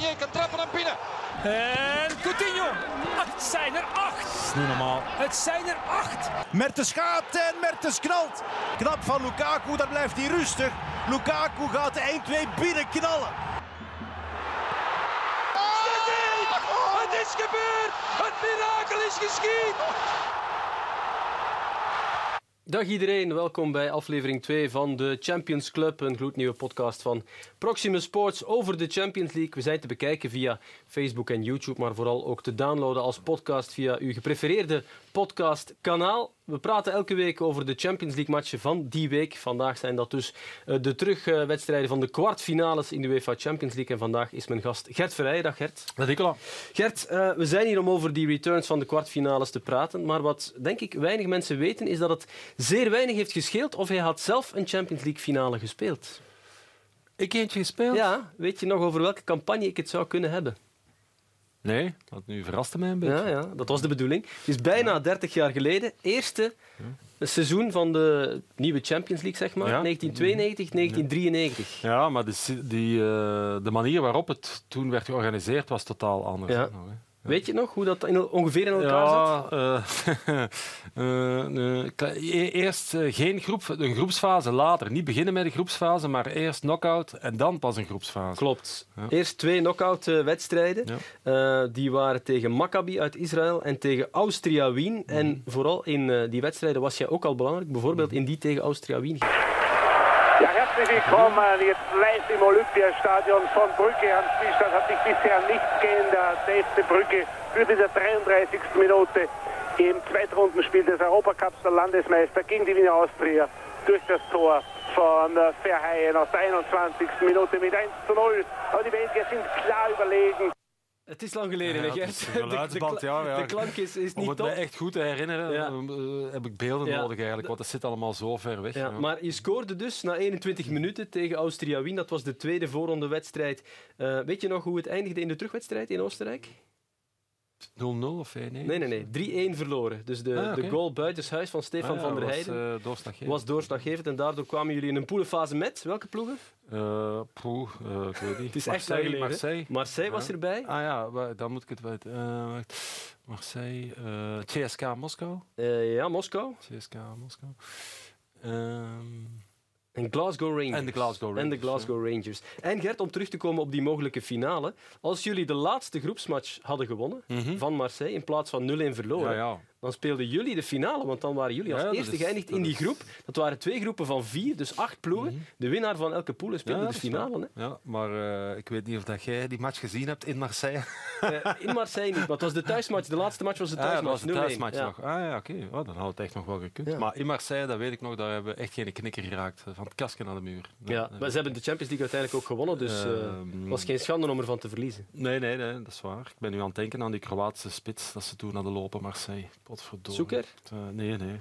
Renier kan trappen en binnen. En Coutinho. Het zijn er acht. Dat is niet normaal. Het zijn er acht. Mertens gaat en Mertens knalt. Knap van Lukaku, daar blijft hij rustig. Lukaku gaat de 1-2 binnen knallen. Het is gebeurd! Het mirakel is geschied! Dag iedereen, welkom bij aflevering 2 van de Champions Club, een gloednieuwe podcast van Proximus Sports over de Champions League. We zijn te bekijken via Facebook en YouTube, maar vooral ook te downloaden als podcast via uw geprefereerde podcastkanaal. We praten elke week over de Champions League matchen van die week. Vandaag zijn dat dus eh, de terugwedstrijden van de kwartfinales in de UEFA Champions League. En vandaag is mijn gast Gert Verrijen. Dag Gert. Dat Nicola. Gert, uh, we zijn hier om over die returns van de kwartfinales te praten. Maar wat denk ik weinig mensen weten, is dat het zeer weinig heeft gescheeld of hij had zelf een Champions League finale gespeeld. Ik eentje gespeeld? Ja, weet je nog over welke campagne ik het zou kunnen hebben? Nee, dat nu verraste mij een beetje. Ja, ja, dat was de bedoeling. Het is bijna 30 jaar geleden. Eerste seizoen van de nieuwe Champions League, zeg maar. Ja. 1992, 1993. Ja, maar de, die, uh, de manier waarop het toen werd georganiseerd was totaal anders. Ja. Nog. Weet je nog hoe dat in, ongeveer in elkaar ja, zat? Uh, uh, eerst geen groep, een groepsfase later. Niet beginnen met de groepsfase, maar eerst knock-out en dan pas een groepsfase. Klopt. Ja. Eerst twee knock-out wedstrijden. Ja. die waren tegen Maccabi uit Israël en tegen Austria Wien. Mm. En vooral in die wedstrijden was jij ook al belangrijk. Bijvoorbeeld in die tegen Austria Wien. Ja, herzlich willkommen jetzt live im Olympiastadion von Brücke am Spielstand. Hat sich bisher nichts geändert. Der FC Brücke führt in der 33. Minute im Zweitrundenspiel des Europacups der Landesmeister gegen die Wiener Austria durch das Tor von Verheyen aus der 21. Minute mit 1 zu 0. Aber die Belgier sind klar überlegen. Het is lang geleden, ja, Gert. De, de, de, ja, ja. de, klank is, is niet Om het top. echt goed te herinneren, ja. uh, heb ik beelden nodig eigenlijk, want dat zit allemaal zo ver weg. Maar je scoorde dus na 21 minuten tegen Austria Wien. Dat was de tweede voorronde wedstrijd. Uh, weet je nog hoe het eindigde in de terugwedstrijd in Oostenrijk? 0-0 of 1-1? Nee, nee, nee. 3-1 verloren. Dus de, ah, okay. de goal buitenshuis van Stefan ah, ja, van der was, Heijden uh, doorslaggevend. was doorslaggevend. En daardoor kwamen jullie in een poelenfase met welke ploegen? Uh, poeh, uh, ik weet niet. Het is Marseille, echt Marseille. Marseille was ja. erbij. Ah ja, dan moet ik het weten. Uh, Marseille, CSK Moskou. ja, Moskou. CSK Moskou. Um, en Glasgow Rangers. En de Glasgow Rangers. En de Glasgow ja. Rangers. En Gert, om terug te komen op die mogelijke finale. Als jullie de laatste groepsmatch hadden gewonnen mm -hmm. van Marseille in plaats van 0-1 verloren, ja, ja. Dan speelden jullie de finale. Want dan waren jullie als ja, eerste is, geëindigd in die groep. Dat waren twee groepen van vier, dus acht ploegen. Mm -hmm. De winnaar van elke pool speelde de finale. Hè? Ja, maar uh, ik weet niet of dat jij die match gezien hebt in Marseille. uh, in Marseille niet, maar het was de thuismatch. De laatste match was de thuismatch. Ah, ja, was de thuismatch nog. Ah ja, oké. Okay. Oh, dan had het echt nog wel gekund. Maar in Marseille, dat weet ik nog, daar hebben we echt geen knikker geraakt. Van het kastje naar de muur. Ja, maar ze hebben de Champions League uiteindelijk ook gewonnen, dus het uh, was geen schande om ervan te verliezen. Nee, nee, nee, dat is waar. Ik ben nu aan het denken aan die Kroatische spits dat ze toen hadden lopen Marseille. Potverdorie. Zoeker? Uh, nee, nee.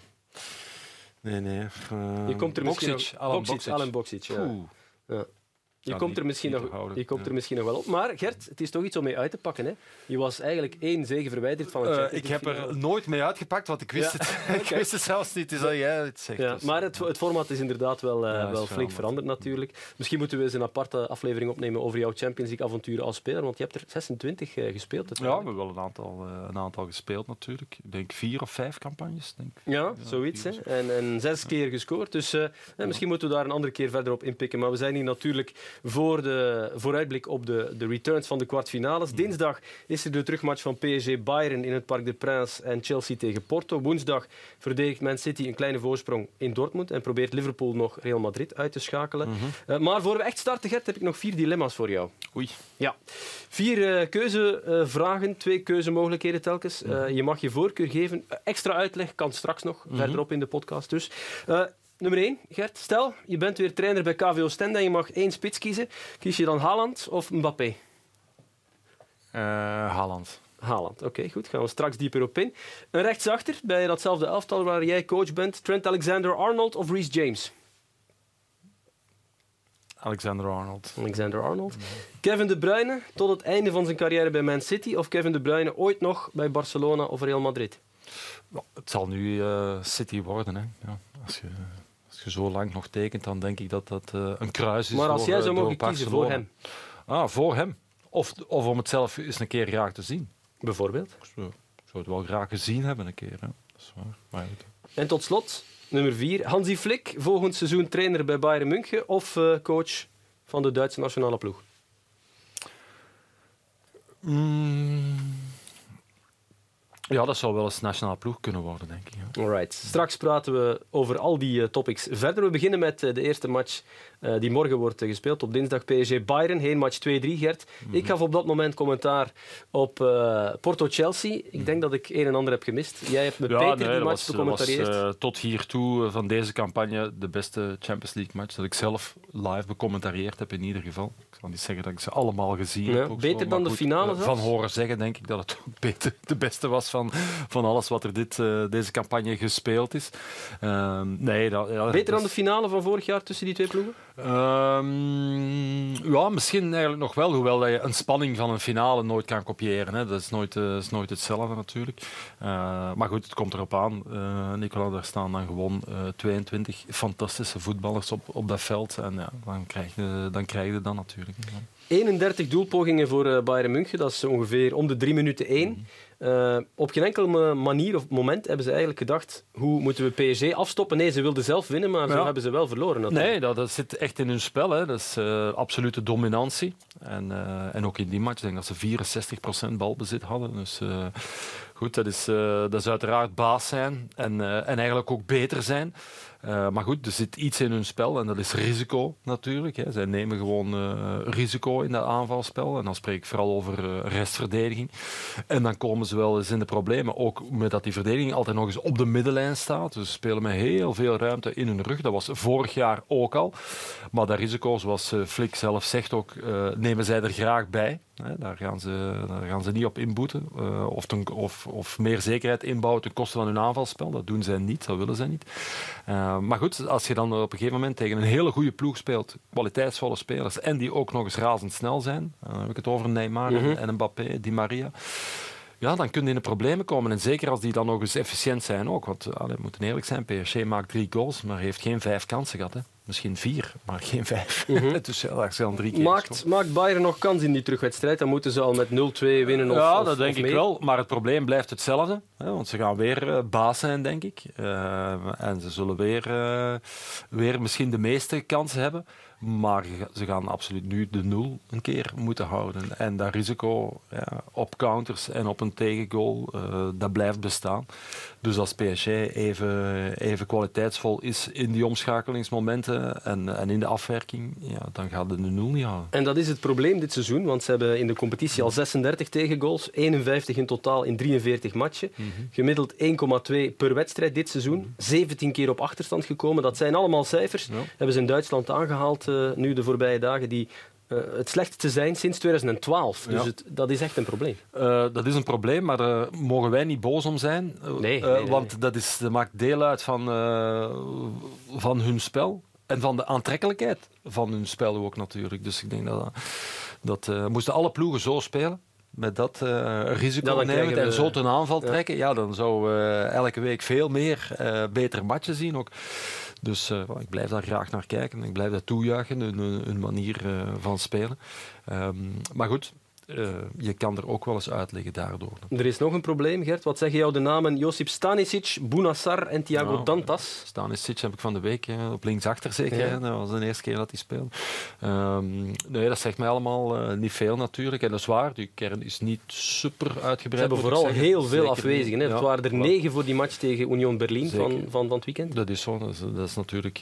Nee, nee. Uh, je komt er Boksic, misschien nog... Alan Boksic, Alan Boksic, ja. Je, komt, er misschien nog, je komt er misschien nog wel op. Maar Gert, het is toch iets om mee uit te pakken. Hè? Je was eigenlijk één zege verwijderd van het uh, Ik heb er nooit mee uitgepakt, want ik wist, ja. het. ik wist het zelfs niet. Is al jij het zegt. Ja, dus. maar het, het, format is inderdaad wel, uh, ja, wel flink veranderd natuurlijk. Misschien moeten we eens een aparte aflevering opnemen over jouw Champions League avonturen als speler, want je hebt er 26 uh, gespeeld. Ja, we hebben wel een aantal, een aantal gespeeld natuurlijk. Ik denk vier of vijf campagnes. Denk. Ja, zoiets. Hè. En, en, zes keer gescoord. Dus misschien moeten we daar een andere keer verder op inpikken. Maar we zijn hier natuurlijk voor de vooruitblik op de, de returns van de kwartfinales. Dinsdag is er de terugmatch van PSG Bayern in het Parc des Princes en Chelsea tegen Porto. Woensdag verdedigt Man City een kleine voorsprong in Dortmund en probeert Liverpool nog Real Madrid uit te schakelen. Mm -hmm. uh, maar voor we echt starten, Gert, heb ik nog vier dilemma's voor jou. Oei. Ja. Vier uh, keuzevragen, twee keuzemogelijkheden telkens. Uh, je mag je voorkeur geven. extra uitleg kan straks nog, mm -hmm. verderop in de podcast dus. Nummer 1, Gert. Stel, je bent weer trainer bij KVO Stende en je mag één spits kiezen. Kies je dan Haaland of Mbappé? Uh, Haaland. Haaland, oké, okay, goed. Gaan we straks dieper op in. Een rechtsachter bij datzelfde elftal waar jij coach bent. Trent Alexander-Arnold of Reece James? Alexander-Arnold. Alexander-Arnold. Mm. Kevin De Bruyne tot het einde van zijn carrière bij Man City of Kevin De Bruyne ooit nog bij Barcelona of Real Madrid? Nou, het zal nu uh, City worden. Hè. Ja, als je als je zo lang nog tekent, dan denk ik dat dat uh, een kruis is. Maar als door, jij zou door mogen kiezen voor hem? Ah, voor hem. Of, of om het zelf eens een keer graag te zien. Bijvoorbeeld. Ik zou, ik zou het wel graag gezien hebben een keer. Hè. Dat is waar. Maar. En tot slot, nummer vier. Hansi Flick, volgend seizoen trainer bij Bayern München of eh, coach van de Duitse nationale ploeg? Mm. Ja, dat zou wel eens nationale ploeg kunnen worden, denk ik. Alright. Straks praten we over al die eh, topics verder. We beginnen met eh, de eerste match eh, die morgen wordt eh, gespeeld. Op dinsdag PSG Bayern. Heen match 2-3, Gert. Ik gaf op dat moment commentaar op eh, Porto-Chelsea. Ik denk dat ik een en ander heb gemist. Jij hebt met Peter nee, die match becommentarieerd. tot hiertoe van deze campagne de beste Champions League match dat ik zelf live becommentarieerd heb in ieder geval. Ik zal niet zeggen dat ik ze allemaal gezien Ja, heb. beter zo, dan de finale zelfs? Van horen zeggen denk ik dat het beter, de beste was van, van alles wat er dit, deze campagne gespeeld is. Ehm, nee, dat, ja, Beter dan de finale van vorig jaar tussen die twee ploegen? Ehm, ja, misschien eigenlijk nog wel, hoewel dat je een spanning van een finale nooit kan kopiëren. Hè. Dat is nooit, eh, is nooit hetzelfde natuurlijk. Eh, maar goed, het komt erop aan. Eh Nicola, daar staan dan gewoon eh, 22 fantastische voetballers op, op dat veld. En ja, dan krijg je dan, krijg je dat natuurlijk. Ja. 31 doelpogingen voor Bayern München. Dat is ongeveer om de drie minuten één. Eh, op geen enkele manier of moment hebben ze eigenlijk gedacht hoe moeten we PSG afstoppen. Nee, ze wilden zelf winnen, maar zo hebben ze wel verloren. natuurlijk. Nee, dat, dat zit echt in hun spel. Hè. Dat is eh, absolute dominantie. En, eh, en ook in die match, ik denk dat ze 64% balbezit hadden. Dus goed, dat is, dat is uiteraard baas zijn en, en eigenlijk ook beter zijn. Eh, maar goed, er zit iets in hun spel en dat is risico natuurlijk. Hè. Zij nemen gewoon eh, risico in dat aanvalspel. En dan spreek ik vooral over eh, restverdediging. En dan komen ze wel eens in de problemen. Ook met dat die verdediging altijd nog eens op de middenlijn staat. Dus ze spelen met heel veel ruimte in hun rug. Dat was vorig jaar ook al. Maar dat risico, zoals Flick zelf zegt ook, nemen zij er graag bij. Hè, daar, gaan ze, daar gaan ze niet op inboeten. of, of, of meer zekerheid inbouwen ten koste van hun aanvalspel. Dat doen zij niet, dat willen zij niet. Eh, maar goed, als je dan op een gegeven moment tegen een hele goede ploeg speelt, kwaliteitsvolle spelers, en die ook nog eens razendsnel zijn, dan heb ik het over Neymar en- en Mbappé, Di Maria. Ja, dan kun je in de problemen komen. En zeker als die dan nog eens efficiënt zijn ook. Want allee, we moeten eerlijk zijn, PSG maakt drie goals, maar heeft geen vijf kansen gehad. Hè. Misschien vier, maar geen vijf. dus ja, daar zijn drie keer Maakt, maakt Bayern nog kans in die terugwedstrijd? Dan moeten ze al met 0-2 winnen of ja, of- dat denk of ik wel. Maar het probleem blijft hetzelfde. Hè, want ze gaan weer eh, baas zijn, denk ik. Eh, en ze zullen weer, eh, weer misschien de meeste kansen hebben. Maar ze gaan absoluut nu de nul een keer moeten houden. En dat risico ja, op counters en op een tegengoal, dat blijft bestaan. Dus als PSG even, even kwaliteitsvol is in die omschakelingsmomenten en, en in de afwerking, ja, dan gaat het de nul niet halen. En dat is het probleem dit seizoen, want ze hebben in de competitie al 36 tegengoals, 51 in totaal in 43 matchen. Mhm. Gemiddeld 1,2 per wedstrijd dit seizoen. 17 keer op achterstand gekomen. Dat zijn allemaal cijfers. Ja. Hebben ze in Duitsland aangehaald eh, nu de voorbije dagen, die eh, het slechtste zijn sinds 2012. Dus Ja. het, dat is echt een probleem. Eh, dat is een probleem, maar daar mogen wij niet boos om zijn. Nee, want Dat, is, dat maakt deel uit van, van hun spel. En van de aantrekkelijkheid van hun spel ook natuurlijk. Dus ik denk dat, dat moesten alle ploegen zo spelen. Met dat risico Dan nemen en zo ten aanval trekken. Ja, dan zou we elke week veel meer eh betere matchen zien. Ook. Dus eh, ik blijf daar graag naar kijken. Ik blijf dat toejuichen, hun, manier eh, van spelen. Ehm, maar goed, eh, je kan er ook wel eens uitleggen daardoor. Er is nog een probleem, Gert. Wat zeggen jou de namen Josip Stanisic, Bounassar en Thiago Nou, Dantas? Stanisic heb ik van de week eh, op linksachter zeker. Ja. Dat was de eerste keer dat hij speelde. Ehm, nee, dat zegt mij allemaal eh, niet veel natuurlijk. En dat is waar, die kern is niet super uitgebreid. Ze hebben vooral heel veel Zeker afwezigen. Hè. Het waren er negen voor die match tegen Union Berlin van, van, van het weekend. Dat is zo, dat is, dat is natuurlijk...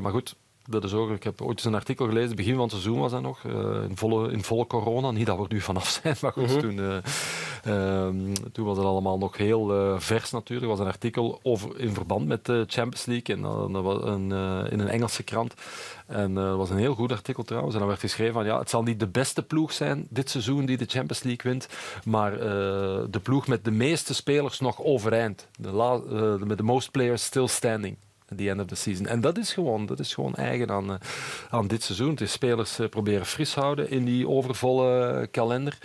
maar goed, dat is ook, ik heb ooit eens een artikel gelezen, begin van het seizoen was dat nog, eh, in, volle, in volle corona. Niet dat we er nu vanaf zijn, maar goed, Mhm. toen, eh, ehm, toen was het allemaal nog heel eh, vers natuurlijk. Er was een artikel over, in verband met de Champions League en was een, in een Engelse krant. En dat was een heel goed artikel trouwens. En dan werd geschreven van ja, het zal niet de beste ploeg zijn dit seizoen die de Champions League wint, maar de ploeg met de meeste spelers nog overeind. De met de most players still standing. The end of the season. En dat is gewoon, dat is gewoon eigen aan, uh, aan dit seizoen. De spelers uh, proberen fris houden in die overvolle kalender.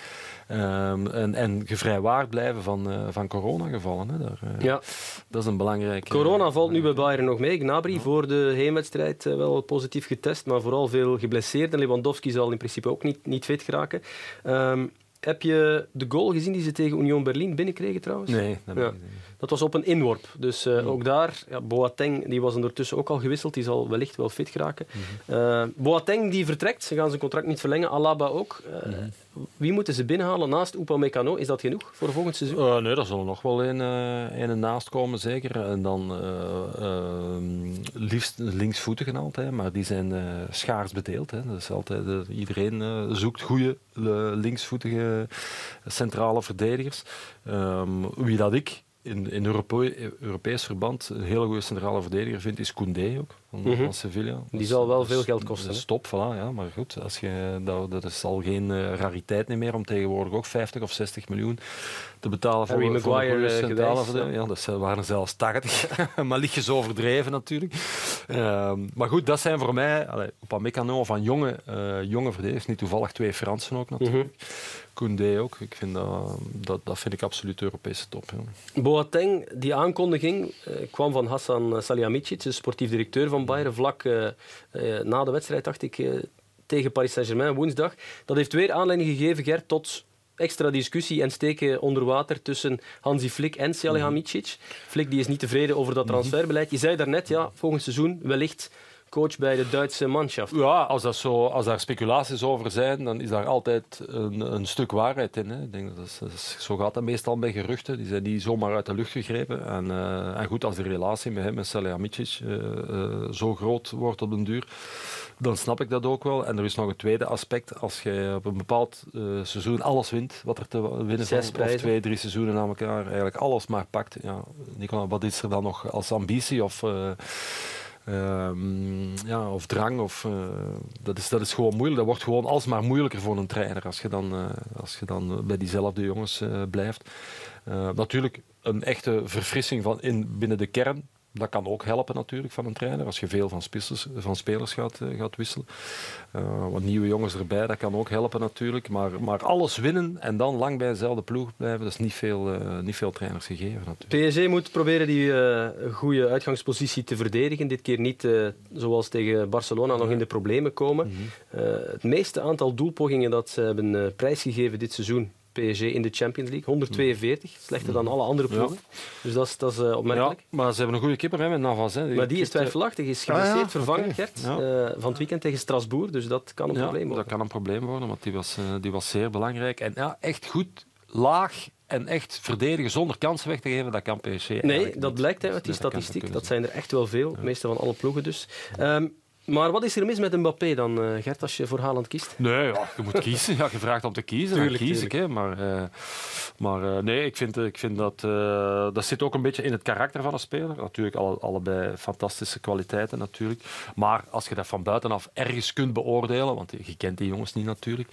Um, en, en gevrijwaard blijven van, uh, van coronagevallen. Hè. Daar, uh, ja. Dat is een belangrijke... Corona valt nu bij Bayern nog mee. Gnabry ja. voor de heenwedstrijd uh, wel positief getest, maar vooral veel geblesseerd. En Lewandowski zal in principe ook niet, niet fit geraken. Um, heb je de goal gezien die ze tegen Union Berlin binnenkregen trouwens? Nee, dat, ja. Dat was op een inworp. Dus uh, ook daar, ja, Boateng die was ondertussen ook al gewisseld. Die zal wellicht wel fit geraken. Mm -hmm. uh, Boateng die vertrekt. Ze gaan zijn contract niet verlengen. Alaba ook. Uh, mm -hmm. Wie moeten ze binnenhalen naast Upamecano? Is dat genoeg voor volgend seizoen? nee, er zullen nog wel een, een naast komen, zeker. En dan liefst linksvoetigen altijd. Maar die zijn schaars bedeeld. Hè. Dat is altijd, iedereen zoekt goede linksvoetige centrale verdedigers. Um, wie dat ik in, in Europe Europees verband een hele goede centrale verdediger vind, is Koundé ook, van, mm -hmm. van Sevilla. Die zal wel veel geld kosten. Stop, voilà, ja, maar goed, als je, dat, dat is al geen uh, rariteit meer om tegenwoordig ook 50 of 60 miljoen te betalen voor, Harry voor Maguire, een centrale uh, verdediger. Ja, dat waren zelfs 80, maar lichtjes overdreven natuurlijk. Uh, maar goed, dat zijn voor mij, allee, op een mecano van jonge, uh, jonge verdedigers, niet toevallig twee Fransen ook natuurlijk. Mm -hmm. Koundé ook. Ik vind dat, dat, dat vind ik absoluut Europese top. Ja. Boateng, die aankondiging kwam van Hassan Salihamidzic, de sportief directeur van Bayern, vlak uh, uh, na de wedstrijd, dacht ik, tegen Paris Saint-Germain woensdag. Dat heeft weer aanleiding gegeven, Gert, tot extra discussie en steken onder water tussen Hansi Flick en Salihamidzic. -hmm. Flick die is niet tevreden over dat transferbeleid. Je zei daarnet, ja, volgend seizoen wellicht coach bij de Duitse manschaft. Ja, als, dat zo, als daar speculaties over zijn, dan is daar altijd een, een stuk waarheid in. Hè. Ik denk dat is, dat is, zo gaat dat meestal bij geruchten. Die zijn niet zomaar uit de lucht gegrepen. En, uh, en goed, als de relatie met hem en Salihamidzic uh, uh, zo groot wordt op den duur, dan snap ik dat ook wel. En er is nog een tweede aspect. Als je op een bepaald seizoen alles wint, wat er te winnen Zes valt, of twee, drie seizoenen aan elkaar, eigenlijk alles maar pakt. Ja, Nicola, wat is er dan nog als ambitie of... Um, ja, of drang. Of, uh, dat, is, dat is gewoon moeilijk. Dat wordt gewoon alsmaar moeilijker voor een trainer als je dan, uh, als je dan bij diezelfde jongens blijft. natuurlijk, een echte verfrissing van in, binnen de kern dat kan ook helpen natuurlijk van een trainer, als je veel van spelers, van spelers gaat, uh, gaat wisselen. Uh, wat nieuwe jongens erbij, dat kan ook helpen natuurlijk. Maar, maar alles winnen en dan lang bij dezelfde ploeg blijven, dat is niet veel, uh, niet veel trainers gegeven natuurlijk. PSG moet proberen die goede uitgangspositie te verdedigen. Dit keer niet zoals tegen Barcelona nog in de problemen komen. Mm -hmm. het meeste aantal doelpogingen dat ze hebben prijsgegeven dit seizoen PSG in de Champions League. 142, slechter dan alle andere ploegen. Ja. Dus dat is, dat is uh, opmerkelijk. Ja, maar ze hebben een goede keeper hè, met Navas. Hè. Die maar die is twijfelachtig. is geblesseerd, ah, ja. vervangen, okay. Gert. Uh, van het weekend tegen Strasbourg. Dus dat kan een probleem worden. dat kan een probleem worden, want die was, uh, die was zeer belangrijk. En ja, echt goed, laag en echt verdedigen zonder kansen weg te geven, dat kan PSG Nee, dat blijkt uit die statistiek. Dat, dat zijn er echt wel veel. De meeste van alle ploegen dus. Um, maar wat is er mis met Mbappé dan, uh, Gert, als je voor Haaland kiest? Nee, ja, je moet kiezen. Ja, je vraagt om te kiezen, tuurlijk, dan kies tuurlijk. ik. Hè. Maar, uh, maar uh, nee, ik vind, ik vind dat... dat zit ook een beetje in het karakter van een speler. Natuurlijk alle, allebei fantastische kwaliteiten natuurlijk. Maar als je dat van buitenaf ergens kunt beoordelen, want je kent die jongens niet natuurlijk,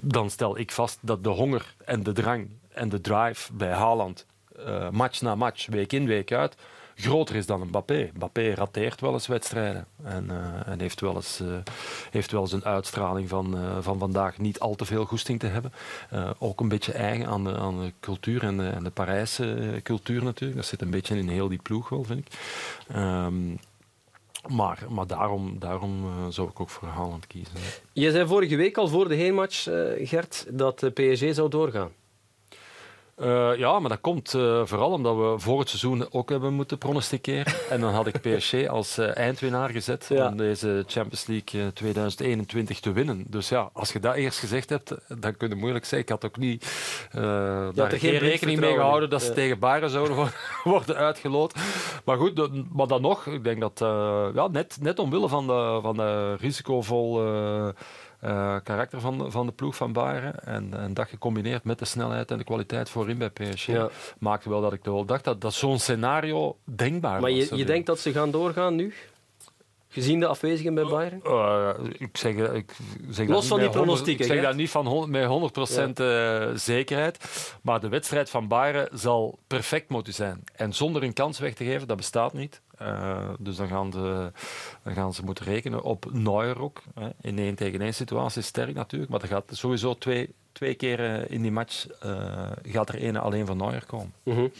dan stel ik vast dat de honger en de drang en de drive bij Haaland, match na match, week in, week uit groter is dan een Mbappé. Mbappé rateert wel eens wedstrijden en, uh, en heeft, wel eens, uh, heeft wel eens een uitstraling van, uh, van vandaag niet al te veel goesting te hebben. ook een beetje eigen aan de, aan de cultuur en de, en de Parijse cultuur natuurlijk. Dat zit een beetje in heel die ploeg wel, vind ik. Um, maar, maar daarom, daarom zou ik ook voor Haaland kiezen. Je zei vorige week al voor de heenmatch, Gert, dat de PSG zou doorgaan. Uh, ja, maar dat komt uh, vooral omdat we voor het seizoen ook hebben moeten pronosticeren. en dan had ik PSG als uh, eindwinnaar gezet ja. om deze Champions League 2021 te winnen. Dus ja, als je dat eerst gezegd hebt, dan kun je moeilijk zeggen. Ik had ook niet daar geen rekening mee gehouden dat ze ja. tegen Bayern zouden worden uitgeloot. Maar goed, maar dan nog, ik denk dat ja, net, net omwille van de, van de risicovol uh, karakter van, van de ploeg van Bayern. En, en dat gecombineerd met de snelheid en de kwaliteit voorin bij PSG ja. maakte wel dat ik wel dacht dat, dat zo'n scenario denkbaar maar was. Maar je, je denkt dat ze gaan doorgaan nu? Gezien de afwezigen bij Bayern? Uh, ik zeg, ik zeg Los van die pronostieken. Ik zeg dat niet van met 100% ja. uh, zekerheid. Maar de wedstrijd van Bayern zal perfect moeten zijn. En zonder een kans weg te geven, dat bestaat niet. Uh, dus dan gaan, de, gaan ze moeten rekenen op Neuer ook. Hè. In één tegen één situatie sterk natuurlijk, maar er gaat sowieso twee, twee keer in die match uh, gaat er één alleen van Neuer komen. -hmm.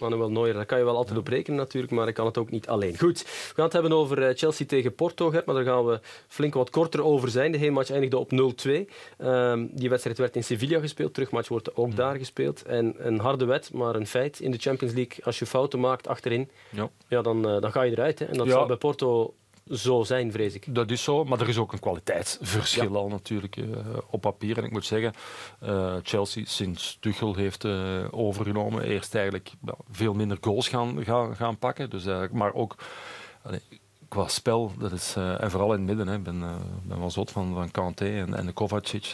Manuel Neuer, daar kan je wel altijd op rekenen natuurlijk, maar ik kan het ook niet alleen. Goed, we gaan het hebben over eh, Chelsea tegen Porto, Gert, maar daar gaan we flink wat korter over zijn. De heenmatch eindigde op 0-2. Um, die wedstrijd werd in Sevilla gespeeld, terugmatch wordt ook daar gespeeld. En een harde wet, maar een feit in de Champions League. Als je fouten maakt achterin, ja. Ja, dan, uh, dan ga je eruit. Hè. En dat ja. zal bij Porto zo zijn, vrees ik. Dat is zo, maar er is ook een kwaliteitsverschil ja. al natuurlijk uh, op papier. En ik moet zeggen, uh, Chelsea sinds Tuchel heeft uh, overgenomen, eerst eigenlijk well, veel minder goals gaan, gaan, gaan pakken. Dus, maar ook allee, qua spel, dat is, en vooral in het midden, ik ben, ben wel zot van, van Kanté en, en de Kovacic,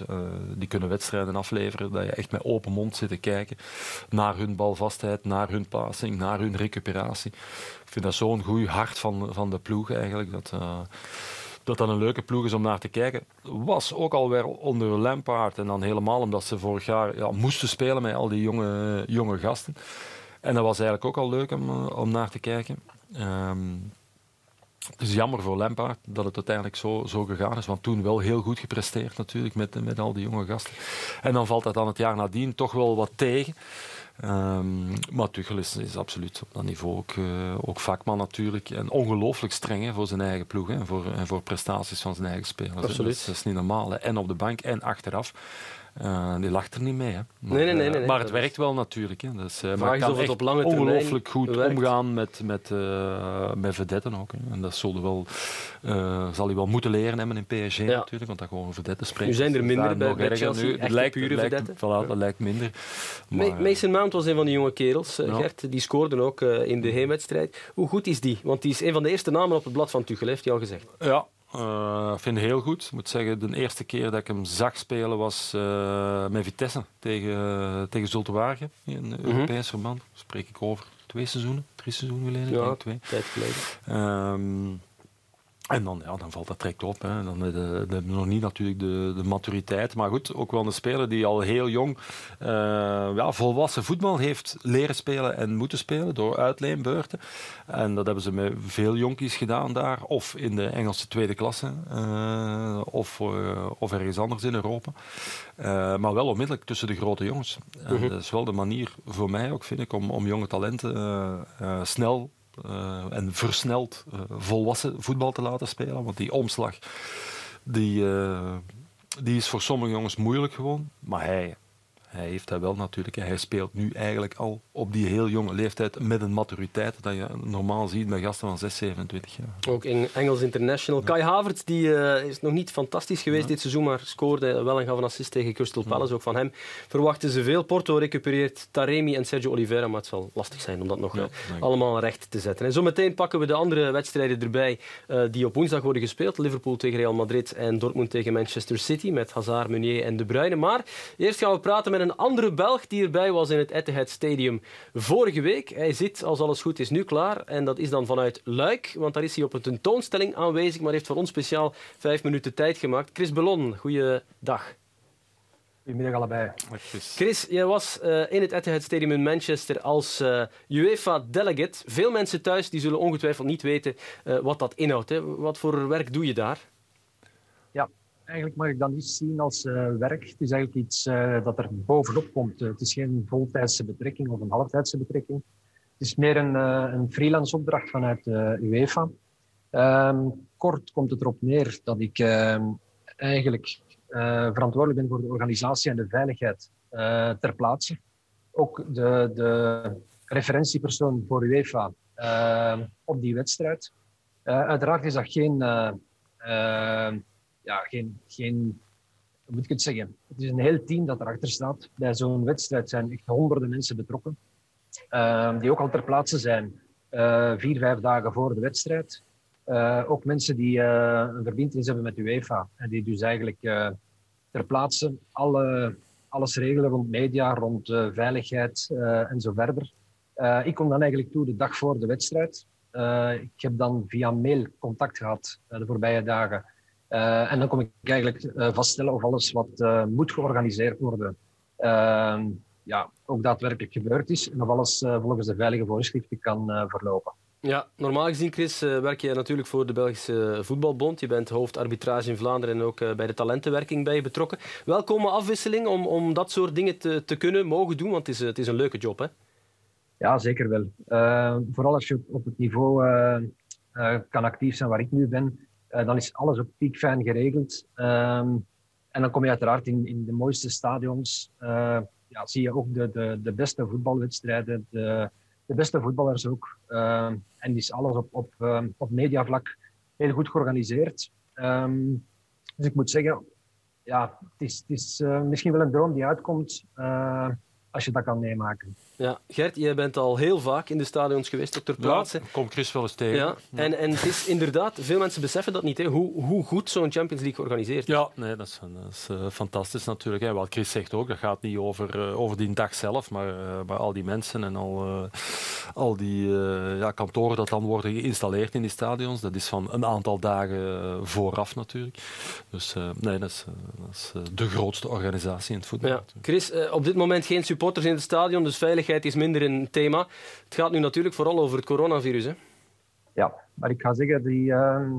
die kunnen wedstrijden afleveren, dat je echt met open mond zit te kijken naar hun balvastheid, naar hun passing, naar hun recuperatie vind dat zo'n goed hart van, van de ploeg eigenlijk. Dat, uh, dat dat een leuke ploeg is om naar te kijken. Was ook alweer onder Lampaard. En dan helemaal omdat ze vorig jaar ja, moesten spelen met al die jonge, jonge gasten. En dat was eigenlijk ook al leuk om, eh, om naar te kijken. Um, het is jammer voor Lampaard dat het uiteindelijk zo, zo gegaan is. Want toen wel heel goed gepresteerd natuurlijk met, met al die jonge gasten. En dan valt dat dan het jaar nadien toch wel wat tegen. Um, maar Tuchel is, is, absoluut op dat niveau ook, uh, ook vakman natuurlijk. En ongelooflijk streng hè, voor zijn eigen ploeg hè, en, voor, en voor prestaties van zijn eigen spelers. Absoluut. Dat, is, niet normaal. Hè. En op de bank en achteraf. Uh, die lacht er niet mee. Hè. Maar, nee, nee, nee, nee, maar het werkt wel natuurlijk. Hè. Dus, uh, maar kan het op lange ongelooflijk goed werkt. omgaan met, met, uh, met vedetten ook. Hè. En dat zal, wel, zal hij wel moeten leren hebben in PSG ja. natuurlijk, want dat gewoon vedetten spreken. Nu zijn er minder bij, bij Chelsea, nu, het lijkt, pure lijkt, vedetten. Voilà, dat lijkt minder. Maar, Mason Mount was een van die jonge kerels, ja. Gert. Die scoorde ook in de heenwedstrijd. Hoe goed is die? Want die is een van de eerste namen op het blad van Tuchel, heeft hij al gezegd. Ja, uh, ik vind het heel goed. Ik moet zeggen, de eerste keer dat ik hem zag spelen was uh, met Vitesse tegen, tegen Zulte Waregem in mm -hmm. Europees verband. Daar spreek ik over twee seizoenen, drie seizoenen geleden. Ja, twee. tijd geleden. Um, en dan, ja, dan valt dat direct op. Hè. Dan hebben we nog niet natuurlijk de, de, maturiteit. Maar goed, ook wel een speler die al heel jong uh, ja, volwassen voetbal heeft leren spelen en moeten spelen door uitleenbeurten. En dat hebben ze met veel jonkies gedaan daar. Of in de Engelse tweede klasse. Uh, of, uh, of ergens anders in Europa. maar wel onmiddellijk tussen de grote jongens. En -hmm. dat is wel de manier voor mij ook, vind ik, om, om jonge talenten snel en versneld uh, volwassen voetbal te laten spelen. Want die omslag die, uh, die is voor sommige jongens moeilijk gewoon. Maar hij, hij heeft dat wel natuurlijk. Hij speelt nu eigenlijk al op die heel jonge leeftijd met een maturiteit dat je normaal ziet bij gasten van 6, 27 jaar. Ook in Engels International. Ja. Kai Havertz die, uh, is nog niet fantastisch geweest ja. dit seizoen, maar scoorde wel en gaf een assist tegen Crystal Palace. Ook van hem verwachten ze veel. Porto recupereert Taremi en Sergio Oliveira, maar het zal lastig zijn om dat nog uh, allemaal recht te zetten. En zometeen pakken we de andere wedstrijden erbij uh, die op woensdag worden gespeeld. Liverpool tegen Real Madrid en Dortmund tegen Manchester City met Hazard, Meunier en De Bruyne. Maar eerst gaan we praten met een andere Belg die erbij was in het Etihad Stadium vorige week. Hij zit, als alles goed is, nu klaar. En dat is dan vanuit Luik, want daar is hij op een tentoonstelling aanwezig, maar heeft voor ons speciaal vijf minuten tijd gemaakt. Chris Bellon, goeiedag. Goedemiddag allebei. Chris, jij was uh, in het Etihad Stadium in Manchester als uh, UEFA-delegate. Veel mensen thuis die zullen ongetwijfeld niet weten uh, wat dat inhoudt. Hè. Wat voor werk doe je daar? Eigenlijk mag ik dat niet zien als uh, werk. Het is eigenlijk iets uh, dat er bovenop komt. Uh, het is geen voltijdse betrekking of een halftijdse betrekking. Het is meer een, een freelance opdracht vanuit UEFA. Um, kort komt het erop neer dat ik ehm, eigenlijk verantwoordelijk ben voor de organisatie en de veiligheid ter plaatse. Ook de, de referentiepersoon voor UEFA ehm, op die wedstrijd. uiteraard is dat geen ja, geen, geen, moet ik het zeggen? Het is een heel team dat erachter staat. Bij zo'n wedstrijd zijn echt honderden mensen betrokken, uh, die ook al ter plaatse zijn, uh, vier, vijf dagen voor de wedstrijd. Uh, ook mensen die een verbindenis hebben met UEFA en die dus eigenlijk ter plaatse alle, alles regelen rond media, rond veiligheid en zo verder. ik kom dan eigenlijk toe de dag voor de wedstrijd. ik heb dan via mail contact gehad de voorbije dagen uh, en dan kom ik eigenlijk uh, vaststellen of alles wat uh, moet georganiseerd worden, ja, ook daadwerkelijk gebeurd is en of alles volgens de veilige voorschriften kan verlopen. Ja, normaal gezien, Chris, eh, werk je natuurlijk voor de Belgische Voetbalbond. Je bent hoofdarbitrage in Vlaanderen en ook eh, bij de talentenwerking bij je betrokken. Welkome afwisseling om, om dat soort dingen te, te kunnen, mogen doen, want het is, het is een leuke job, hè? Ja, zeker wel. Vooral als je op het niveau kan actief zijn waar ik nu ben, dan is alles op piekfijn geregeld. Um, en dan kom je uiteraard in, in de mooiste stadions. ja, zie je ook de, de, de beste voetbalwedstrijden, de, de beste voetballers ook. Um, en is alles op, op, um, op mediavlak heel goed georganiseerd. dus ik moet zeggen, ja, het is, het is misschien wel een droom die uitkomt als je dat kan meemaken. Ja, Gert, jij bent al heel vaak in de stadions geweest, ook ter plaatse. Ja, kom Chris wel eens tegen. Ja, en, en het is inderdaad, veel mensen beseffen dat niet, hè, hoe, hoe goed zo'n Champions League georganiseerd is. Ja, nee, dat is, dat is uh, fantastisch natuurlijk. Hè. Wat Chris zegt ook, dat gaat niet over, uh, over die dag zelf, maar, uh, maar al die mensen en al, al die ja, kantoren dat dan worden geïnstalleerd in die stadions. Dat is van een aantal dagen vooraf natuurlijk. Dus nee, dat is, dat is de grootste organisatie in het voetbal. Ja. Chris, op dit moment geen supporters in het stadion, dus veiligheid is minder een thema. Het gaat nu natuurlijk vooral over het coronavirus. Hè? Ja, maar ik ga zeggen, die, uh,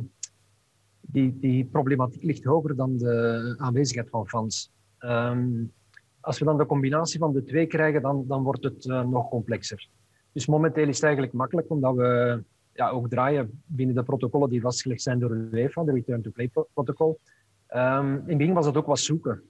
die, die problematiek ligt hoger dan de aanwezigheid van fans. Um, als we dan de combinatie van de twee krijgen, dan, dan wordt het uh, nog complexer. Dus momenteel is het eigenlijk makkelijk, omdat we ja, ook draaien binnen de protocollen die vastgelegd zijn door de UEFA, de Return to Play protocol. Um, in het begin was dat ook wat zoeken.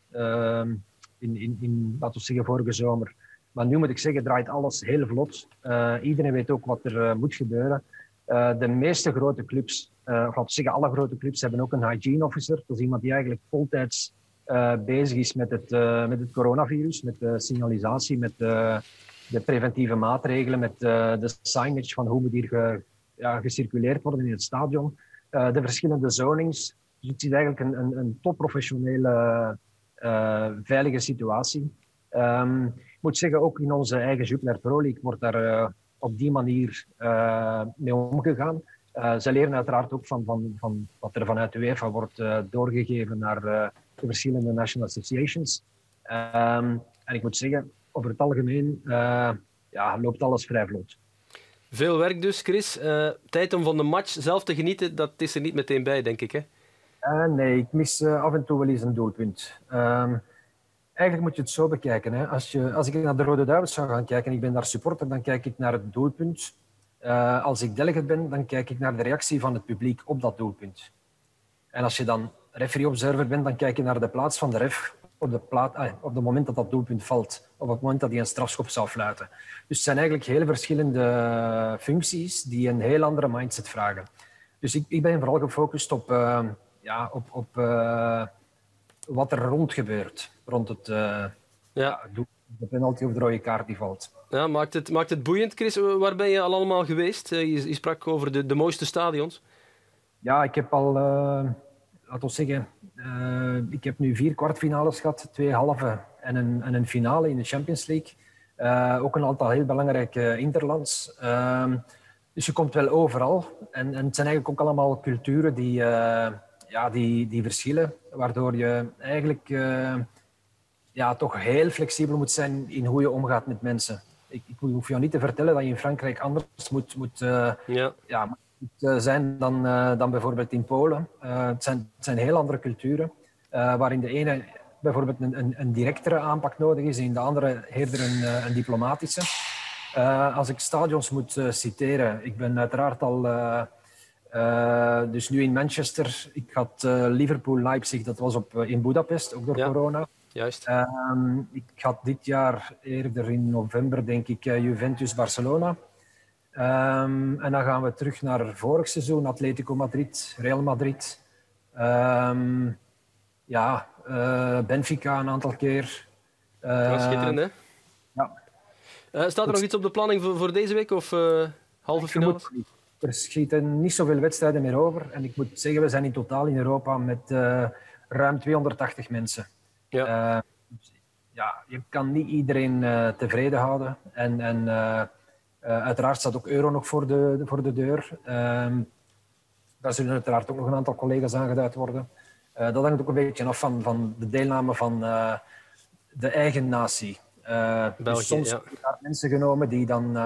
In, in, in, laten we zeggen, vorige zomer. Maar nu moet ik zeggen, draait alles heel vlot. Uh, iedereen weet ook wat er uh, moet gebeuren. Uh, de meeste grote clubs, of laten we zeggen alle grote clubs, hebben ook een hygiene officer. Dat is iemand die eigenlijk voltijds bezig is met het, met het coronavirus, met de signalisatie, met de, de preventieve maatregelen, met de signage van hoe moet hier ge, ja, gecirculeerd worden in het stadion. de verschillende zonings. Dus het is eigenlijk een, een, een topprofessionele, veilige situatie. Um, ik moet zeggen, ook in onze eigen Jupiler Pro League wordt daar uh, op die manier uh, mee omgegaan. Ze leren uiteraard ook van, van, van wat er vanuit de UEFA wordt doorgegeven naar de verschillende national associations. Um, en ik moet zeggen, over het algemeen ja, loopt alles vrij vlot. Veel werk dus, Chris. tijd om van de match zelf te genieten, dat is er niet meteen bij, denk ik. Hè? Nee, ik mis af en toe wel eens een doelpunt. Um, eigenlijk moet je het zo bekijken. Hè. Als, je, als ik naar de Rode Duivels zou gaan kijken en ik ben daar supporter, dan kijk ik naar het doelpunt. Uh, als ik delegate ben, dan kijk ik naar de reactie van het publiek op dat doelpunt. En als je dan referee-observer bent, dan kijk je naar de plaats van de ref op, de ah, op het moment dat dat doelpunt valt. Op het moment dat hij een strafschop zou fluiten. Dus het zijn eigenlijk heel verschillende functies die een heel andere mindset vragen. Dus ik, ik ben vooral gefocust op, uh, ja, op, op uh, wat er rond gebeurt rond het uh, ja. de penalty of de rode kaart die valt. Ja, maakt, het, maakt het boeiend, Chris. Waar ben je al allemaal geweest? Eh, je, je sprak over de, de mooiste stadions. Ja, ik heb al, uh, laten we zeggen, uh, ik heb nu vier kwartfinales gehad, twee halve en een, en een finale in de Champions League. Uh, ook een aantal heel belangrijke interlands. Ehm, dus je komt wel overal. En, en het zijn eigenlijk ook allemaal culturen die, ja, die, die verschillen, waardoor je eigenlijk ja, toch heel flexibel moet zijn in hoe je omgaat met mensen. Ik, ik hoef jou niet te vertellen dat je in Frankrijk anders moet, moet, uh, ja. Ja, moet uh, zijn dan, dan bijvoorbeeld in Polen. het, zijn, het zijn heel andere culturen, waarin de ene bijvoorbeeld een, een, een, directere aanpak nodig is, en in de andere eerder een, een diplomatische. als ik stadions moet citeren, ik ben uiteraard al dus nu in Manchester. Ik had Liverpool-Leipzig, dat was op, in Budapest, ook door corona. Juist. Um, ik had dit jaar eerder in november, denk ik, Juventus-Barcelona. Um, en dan gaan we terug naar vorig seizoen, Atletico Madrid, Real Madrid. Um, ja, Benfica een aantal keer. Dat schitterend, hè? Ja. Staat er nog iets op de planning voor, voor deze week of halve finale? Er schieten niet zoveel wedstrijden meer over. En ik moet zeggen, we zijn in totaal in Europa met ruim 280 mensen. Ja. Uh, ja, je kan niet iedereen uh, tevreden houden. En, en uiteraard staat ook euro nog voor de, voor de deur. Ehm, daar zullen uiteraard ook nog een aantal collega's aangeduid worden. dat hangt ook een beetje af van, van de deelname van de eigen natie. België, dus soms ja. daar mensen genomen die dan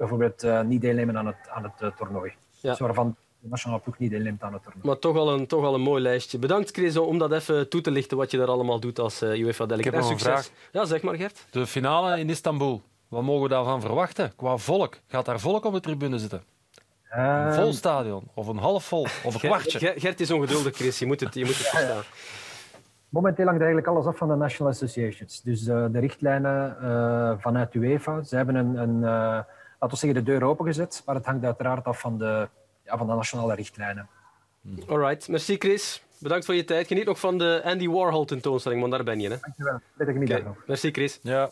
bijvoorbeeld eh, niet deelnemen aan het, aan het eh, toernooi. Ja. Dus waarvan de nationale ploeg niet deelneemt aan het toernooi. Maar toch al, een, toch al een mooi lijstje. Bedankt Chris om dat even toe te lichten wat je daar allemaal doet als uh, UEFA delegate. Ik heb En nog een succes. Ja, zeg maar Gert. De finale in Istanbul. Wat mogen we daarvan verwachten qua volk? Gaat daar volk op de tribune zitten? Een Ehm, vol stadion? Of een half vol? Of een kwartje? Ger- Gert is ongeduldig, Chris. Je moet het, je moet het verstaan. Momenteel hangt eigenlijk alles af van de National Associations. Dus eh, de richtlijnen eh, vanuit UEFA. Ze hebben een, een eh, laten we zeggen, de deur opengezet, maar het hangt uiteraard af van de, ja, van de nationale richtlijnen. Alright, merci Chris. Bedankt voor je tijd. Geniet nog van de Andy Warhol tentoonstelling, want daar ben je. Hè? Dankjewel. Prettige middag Oké, nog. Merci Chris. Ja.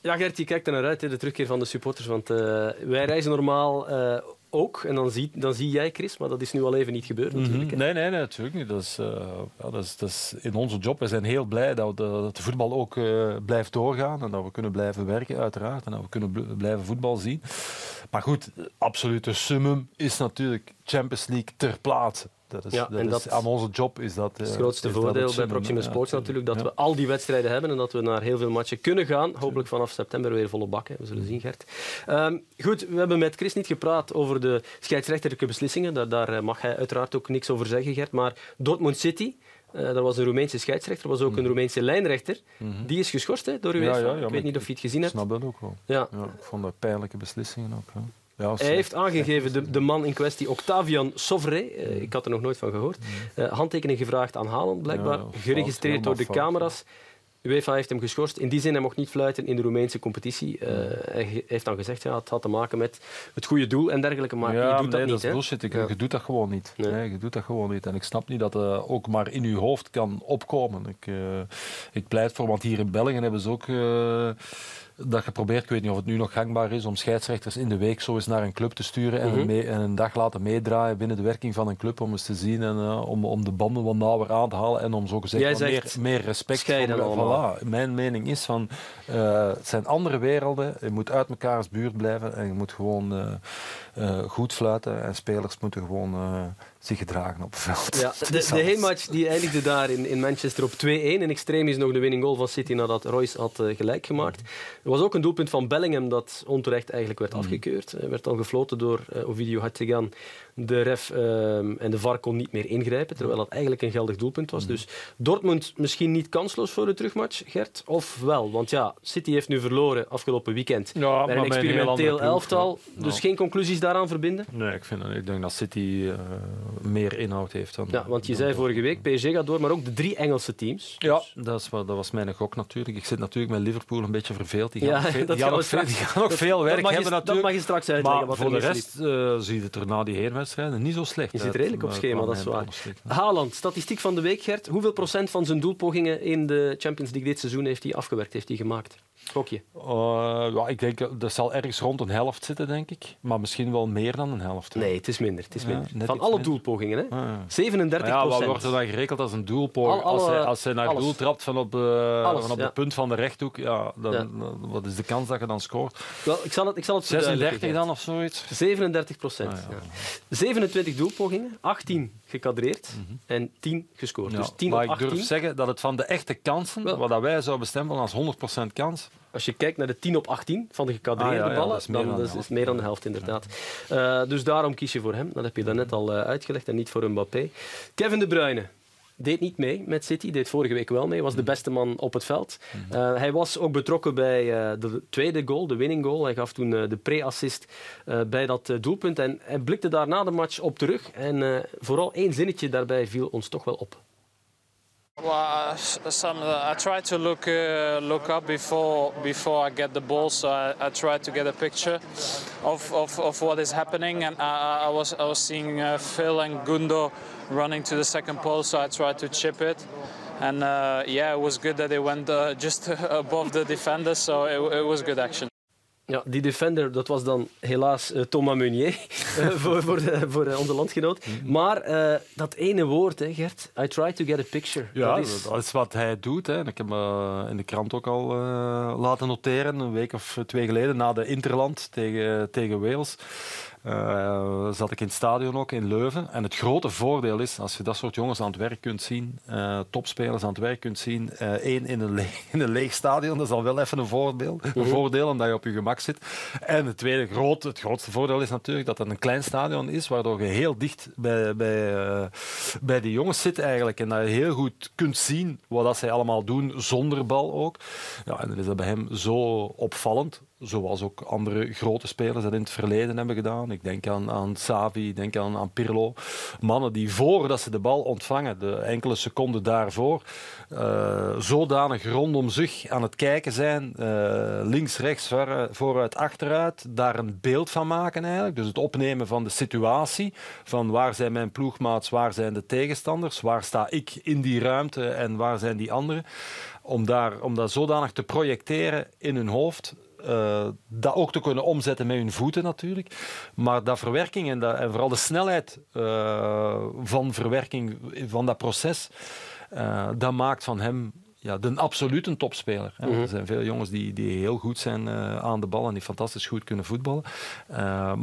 Ja, Gert, je kijkt er naar uit, hè, de terugkeer van de supporters. Want eh, wij reizen normaal eh, ook. En dan zie, dan zie jij Chris, maar dat is nu al even niet gebeurd natuurlijk. hè. Nee, nee, nee, natuurlijk niet. Dat is, eh, ja, dat, is, dat is in onze job. We zijn heel blij dat, we dat de voetbal ook eh, blijft doorgaan en dat we kunnen blijven werken, uiteraard. En dat we kunnen bl- blijven voetbal zien. Maar goed, absolute summum is natuurlijk Champions League ter plaatse. Dat is, Ja, dat en is- dat- aan onze job is dat. Het grootste voordeel bij Proximus Sports natuurlijk dat we al die wedstrijden hebben en dat we naar heel veel matchen kunnen gaan. Hopelijk vanaf september weer volle bak. hè. We zullen zien, Gert. Ehm, goed, we hebben met Chris niet gepraat over de scheidsrechterlijke beslissingen. Daar, daar eh, mag hij uiteraard ook niks over zeggen, Gert. Maar Dortmund City, eh daar was een Roemeense scheidsrechter, er was ook een Roemeense lijnrechter. Die is geschorst hè, door UEFA. Ja, ja, ja, ik weet niet ik- of je het gezien Ik hebt. snap dat ook wel. Ja. Ja, ik vond dat pijnlijke beslissingen ook. Ja. Ja, Hij heeft aangegeven, de, de man in kwestie, Octavian Sovre, eh, ik had er nog nooit van gehoord, eh, handtekening gevraagd aan Haaland, blijkbaar, Ja, fout, geregistreerd door de fout, camera's. UEFA heeft hem geschorst. In die zin, hij mocht niet fluiten in de Roemeense competitie. Eh, hij heeft dan gezegd, ja, het had te maken met het goede doel en dergelijke, maar ja, je doet nee, dat niet. dat is bullshit. Ik- Ja. Je doet dat gewoon niet. Nee. Nee. je doet dat gewoon niet. En ik snap niet dat dat ook maar in uw hoofd kan opkomen. Ik, ik pleit voor, want hier in België hebben ze ook dat geprobeerd. Ik weet niet of het nu nog gangbaar is om scheidsrechters in de week zo eens naar een club te sturen en, Mhm. een, mee- en een dag laten meedraaien binnen de werking van een club om eens te zien en eh, om, om de banden wat nauwer aan te halen en om zo gezegd meer, meer respect allemaal. Voilà. Mijn mening is van eh, het zijn andere werelden. Je moet uit mekaars buurt blijven en je moet gewoon eh, eh, goed fluiten en spelers moeten gewoon eh, zich gedragen op het veld. Ja, de, de heenmatch die eindigde daar in, in Manchester op 2-1. In extreem is nog de winning goal van City nadat Royce had eh, gelijk gemaakt. Er was ook een doelpunt van Bellingham dat onterecht eigenlijk werd afgekeurd. Hij werd dan gefloten door Ovidio Hattegan. De ref ehm, en de VAR kon niet meer ingrijpen, terwijl dat eigenlijk een geldig doelpunt was. Dus Dortmund misschien niet kansloos voor de terugmatch, Gert? Of wel? Want ja, City heeft nu verloren afgelopen weekend. Ja, bij een experimenteel elftal. ja. Dus Ja. geen conclusies daaraan verbinden? Nee, ik, vind, ik denk dat City eh, meer inhoud heeft dan. Ja, want je dan zei vorige week, PSG gaat door, maar ook de drie Engelse teams. Ja, dat, is, dat was mijn gok natuurlijk. Ik zit natuurlijk met Liverpool een beetje verveeld. Die gaan, nog, veel, dat die gaan nog, veel, straks- die gaan nog veel werk dat hebben Dat natuurlijk. mag je straks uitleggen. maar wat voor de rest eh ziet het er na die heenwedstrijden niet zo slecht Je zit redelijk op eh, schema, dat is waar. Haaland, statistiek van de week, Gert. Hoeveel procent van zijn doelpogingen in de Champions League dit seizoen heeft hij afgewerkt, heeft hij gemaakt? Gokje. Eh, ja, ik denk dat zal ergens rond een helft zitten, denk ik. Maar misschien wel meer dan een helft. Nee, het is minder. Het is Ja, minder. Van alle minder. doelpogingen, hè? Ah. 37 Maar ja, wat wordt er dan gerekend als een doelpoging? Al- alle- als, hij, als hij naar alles. doel trapt van op, eh, Alles, van op ja. het punt van de rechthoek, ja, dan, Ja. dan- wat is de kans dat je dan scoort? Wel, ik zal het, ik zal het 36 verduidelijken, dan of zoiets? Gert. 37 procent. Ah, ja. ja. 27 doelpogingen, 18 gekadreerd en 10 gescoord. Mhm. Ja, Dus 10 maar op ik 18. durf zeggen dat het van de echte kansen, wat dat wij zouden bestempelen als 100% kans, Als je kijkt naar de 10 op 18 van de gekadreerde Ah, ja, ballen, dan is het meer dan de helft inderdaad. Eh, dus daarom kies je voor hem. Dat heb je daarnet al eh, uitgelegd en niet voor Mbappé. Kevin De Bruyne deed niet mee met City, deed vorige week wel mee, was de beste man op het veld. Eh, hij was ook betrokken bij de tweede goal, de winning goal. Hij gaf toen de pre-assist bij dat doelpunt en hij blikte daar na de match op terug. En vooral één zinnetje daarbij viel ons toch wel op. Well, uh, some I try to look uh, look up before before I get the ball, so I, I try to get a picture of, of, of what is happening. And I, I- was I was seeing uh, Phil and Gundo running to the second pole, so I tried to chip it. And uh, yeah, it was good that it went uh, just above the defender, so it, it was good action. Ja, die defender, dat was dan helaas eh, Thomas Meunier eh, voor, voor, voor eh, onze landgenoot. Maar dat ene woord, hè, Gert, I try to get a picture. Ja, dat is, dat is wat hij doet. Hè. Ik heb hem eh, in de krant ook al laten noteren, een week of twee geleden, na de Interland tegen, tegen Wales. Eh, zat ik in het stadion ook in Leuven. En het grote voordeel is, als je dat soort jongens aan het werk kunt zien, uh, topspelers aan het werk kunt zien, uh, één in een, leeg, in een leeg stadion, dat is al wel even een voordeel, een mhm. voordeel omdat je op je gemak zit. En het tweede groot, het grootste voordeel is natuurlijk dat het een klein stadion is, waardoor je heel dicht bij, bij, bij die jongens zit eigenlijk. En dat je heel goed kunt zien wat dat zij allemaal doen, zonder bal ook. Ja, en dan is dat bij hem zo opvallend zoals ook andere grote spelers dat in het verleden hebben gedaan. Ik denk aan, aan Savi, denk aan, aan Pirlo. Mannen die voordat ze de bal ontvangen, de enkele seconden daarvoor, uh, zodanig rondom zich aan het kijken zijn, uh, links, rechts, vooruit, achteruit, daar een beeld van maken eigenlijk. Dus het opnemen van de situatie, van waar zijn mijn ploegmaats, waar zijn de tegenstanders, waar sta ik in die ruimte en waar zijn die anderen. Om, daar, om dat zodanig te projecteren in hun hoofd, uh, dat ook te kunnen omzetten met hun voeten natuurlijk. Maar dat verwerking en, dat, en vooral de snelheid uh, van verwerking van dat proces, uh, dat maakt van hem ja, de absolute topspeler. Mm -hmm. Er zijn veel jongens die, die heel goed zijn aan de bal en die fantastisch goed kunnen voetballen.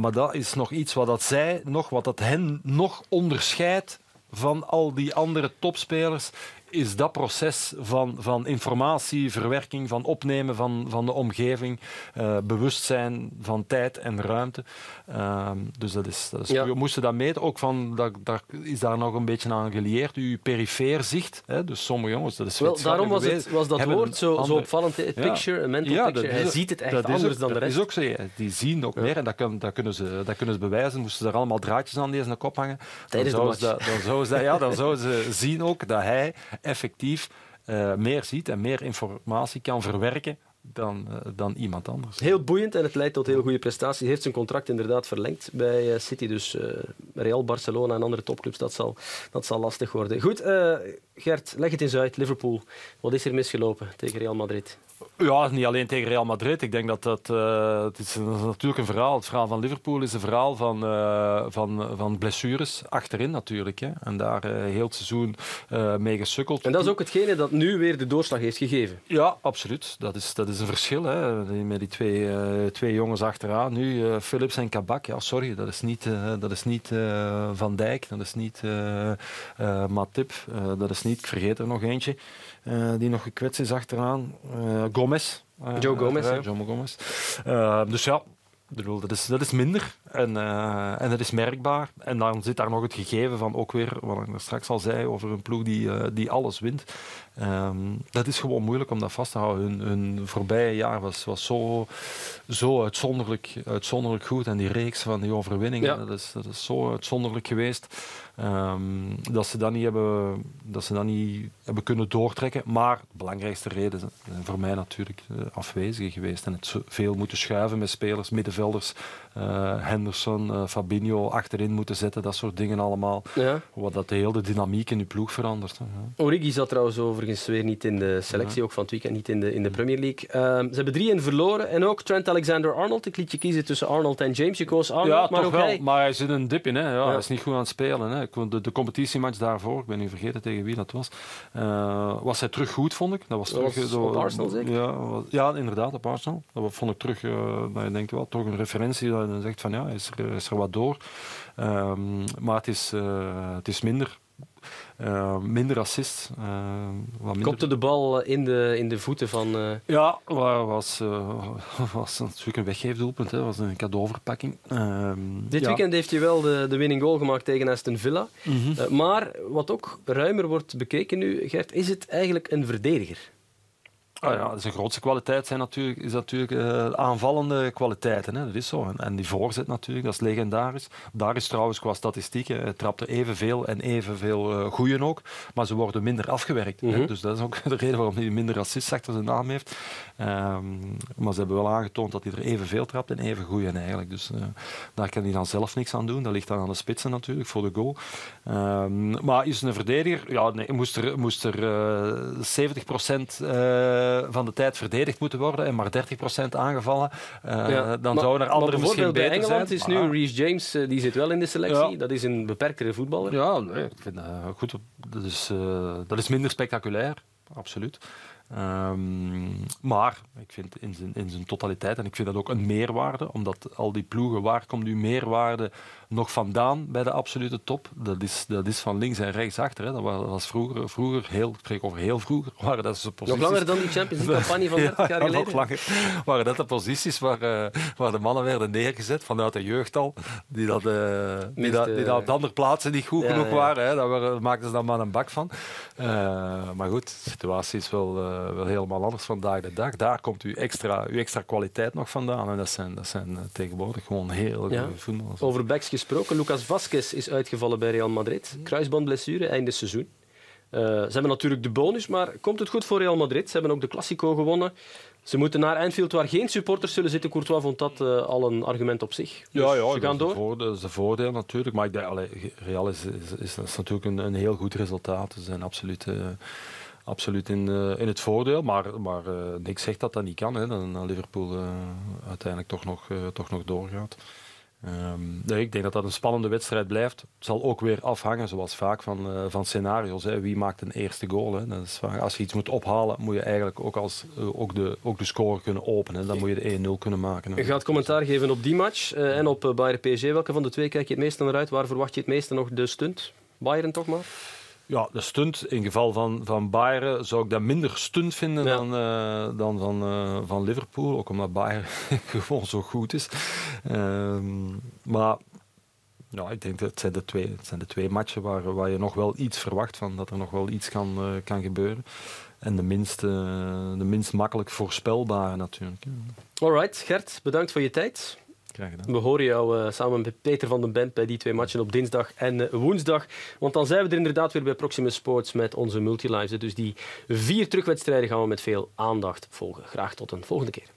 maar dat is nog iets wat dat zij nog, wat dat hen nog onderscheidt van al die andere topspelers is dat proces van, van informatieverwerking, van opnemen van, van de omgeving, uh, bewustzijn van tijd en ruimte. Uh, dus dat is, dat is ja. we moesten dat meten. Ook van, dat, dat is daar nog een beetje aan geleerd. Uw perifeer zicht. Hè, dus sommige jongens, dat is Wel, Daarom was, het, was dat woord zo, zo opvallend. Het picture, een mental ja, picture. Hij ziet het echt anders ook, dan de rest. Dat is ook zo. Die zien ook meer en dat, kan, dat, kunnen ze, dat kunnen ze bewijzen. Moesten ze er allemaal draadjes aan deze kop hangen. Dan zouden, ze, dan, zouden ze, ja, dan zouden ze zien ook dat hij effectief uh, meer ziet en meer informatie kan verwerken dan, uh, dan iemand anders. Heel boeiend en het leidt tot heel goede prestaties. Hij heeft zijn contract inderdaad verlengd bij uh, City. Dus Real, Barcelona en andere topclubs, dat zal, dat zal lastig worden. Goed, Gert, leg het eens uit. Liverpool, wat is er misgelopen tegen Real Madrid? Ja, niet alleen tegen Real Madrid. Ik denk dat dat, uh, het is natuurlijk een verhaal. Het verhaal van Liverpool is een verhaal van, uh, van, van blessures achterin natuurlijk. Hè. En daar uh, heel het seizoen mee gesukkeld. En dat is ook hetgene dat nu weer de doorslag heeft gegeven. Ja, absoluut. Dat is, dat is een verschil. Hè. Met die twee, twee jongens achteraan. Nu Philips en Kabak. Ja, sorry, dat is niet, dat is niet Van Dijk. Dat is niet Matip. dat is niet, ik vergeet er nog eentje. Die nog gekwetst is achteraan. Gomez. Uh, Joe Gomez. Joe Gomez. dus ja, dat, is, dat is minder en, en dat is merkbaar. En dan zit daar nog het gegeven van ook weer, wat ik straks al zei, over een ploeg die, die alles wint. Um, dat is gewoon moeilijk om dat vast te houden. Hun, hun voorbije jaar was, was zo, zo uitzonderlijk, uitzonderlijk goed. En die reeks van die overwinningen, ja. dat, is, dat is zo uitzonderlijk geweest. Um, dat, ze dat, niet hebben, dat ze dat niet hebben kunnen doortrekken. Maar de belangrijkste reden zijn voor mij natuurlijk uh, afwezig geweest. En het veel moeten schuiven met spelers, middenvelders, uh, Henderson, uh, Fabinho achterin moeten zetten. Dat soort dingen allemaal. Ja. Wat dat de hele dynamiek in je ploeg verandert. Ja. Origi zat trouwens overigens weer niet in de selectie, ook van het weekend niet in de, in de Premier League. Uh, ze hebben drie in verloren. En ook Trent Alexander-Arnold. Ik liet je kiezen tussen Arnold en James. Je koos Arnold, ja, maar toch wel. Hij... Maar hij zit een dip in. Hè. Ja, Hij is niet goed aan het spelen. Hè. De, de competitiematch daarvoor, ik ben nu vergeten tegen wie dat was, uh, was hij terug goed, vond ik. Dat was, dat terug, was op Arsenal zeker? Ja, ja, inderdaad, op Arsenal. Dat vond ik terug, uh, dat je denkt, wel, toch een referentie dat je zegt van ja, is er, is er wat door. Um, maar het is, uh, het is minder. Uh, minder assist. Uh, minder... Kopte de bal in de, in de voeten van... Uh... Ja, was, was natuurlijk een weggeefdoelpunt. Dat was een cadeauverpakking. Ehm, Dit ja. weekend heeft hij wel de, de winning goal gemaakt tegen Aston Villa. Mm -hmm. maar wat ook ruimer wordt bekeken nu, Gert, is het eigenlijk een verdediger? Ah ja, zijn grootste kwaliteit zijn natuurlijk, is natuurlijk uh, aanvallende kwaliteiten. Hè. Dat is zo. En, en, die voorzet natuurlijk, dat is legendarisch. Daar is trouwens qua statistieken, hij trapte evenveel en evenveel uh, goeien ook. Maar ze worden minder afgewerkt. Mm -hmm. Dus dat is ook de reden waarom hij minder assists achter zijn naam heeft. Um, maar ze hebben wel aangetoond dat hij er evenveel trapt en even goeien eigenlijk. Dus uh, daar kan hij dan zelf niks aan doen. Dat ligt dan aan de spitsen natuurlijk, voor de goal. Um, maar is een verdediger? Ja, nee, moest er, moest er 70 procent van de tijd verdedigd moeten worden en maar 30% aangevallen, uh, ja, dan maar, zouden er andere misschien beter bij Engeland zijn. is nu Reece James, uh, die zit wel in de selectie. Ja. Dat is een beperktere voetballer. Ja, nee, ik vind goed. Dat is, dat is minder spectaculair, absoluut. Ehm, maar ik vind in zijn, in zijn totaliteit, en ik vind dat ook een meerwaarde, omdat al die ploegen, waar komt uw meerwaarde nog vandaan bij de absolute top? Dat is, dat is van links en rechts achter. Hè. Dat was vroeger, vroeger heel, ik spreek over heel vroeger, waren dat ze posities... Nog langer dan die Champions League-campagne van 30 jaar geleden? nog langer. Waren dat de posities waar, uh, waar de mannen werden neergezet vanuit de jeugd al, die dat, uh, die, dat, die dat op de andere plaatsen niet goed ja, genoeg ja. waren. Hè. Daar maakten ze dan maar een bak van. Uh, maar goed, de situatie is wel, wel helemaal anders vandaag de dag. Daar komt uw extra, uw extra kwaliteit nog vandaan. En dat zijn, dat zijn tegenwoordig gewoon heel goede voetballers. Over backs gesproken, Lucas Vasquez is uitgevallen bij Real Madrid. Kruisbandblessure, einde seizoen. Uh, ze hebben natuurlijk de bonus, maar komt het goed voor Real Madrid? Ze hebben ook de Classico gewonnen. Ze moeten naar Anfield, waar geen supporters zullen zitten. Courtois vond dat uh, al een argument op zich. Dus ja, ja ze gaan door. Voordeel, dat is een voordeel natuurlijk. Maar ik denk, Real is, is, is, is natuurlijk een, een, heel goed resultaat. Ze zijn absoluut, uh, absoluut in, uh, in het voordeel. Maar, maar niks zegt dat dat niet kan. Hè, dat Liverpool uiteindelijk toch nog, toch nog doorgaat. Nee, ik denk dat dat een spannende wedstrijd blijft. Het zal ook weer afhangen, zoals vaak, van, uh, van scenario's. Hè. Wie maakt een eerste goal? Hè. Dat is als je iets moet ophalen, moet je eigenlijk ook, als, uh, ook, de, ook de score kunnen openen. Dan moet je de 1-0 kunnen maken. Je gaat commentaar geven op die match uh, en op Bayern PSG. Welke van de twee kijk je het meeste naar uit? Waar verwacht je het meeste nog de stunt? Bayern toch maar? Ja, de stunt in geval van, van Bayern zou ik dat minder stunt vinden ja. dan, uh, dan van, uh, van Liverpool. Ook omdat Bayern gewoon zo goed is. Uh, maar ja, ik denk dat het zijn de twee, het zijn de twee matchen waar, waar je nog wel iets verwacht van. Dat er nog wel iets kan, uh, kan gebeuren. En de minst, de minst makkelijk voorspelbare natuurlijk. Alright, Gert, bedankt voor je tijd. We horen jou uh, samen met Peter van den Bent bij die twee matchen op dinsdag en uh, woensdag. Want dan zijn we er inderdaad weer bij Proximus Sports met onze multilives. Dus die vier terugwedstrijden gaan we met veel aandacht volgen. Graag tot een volgende keer.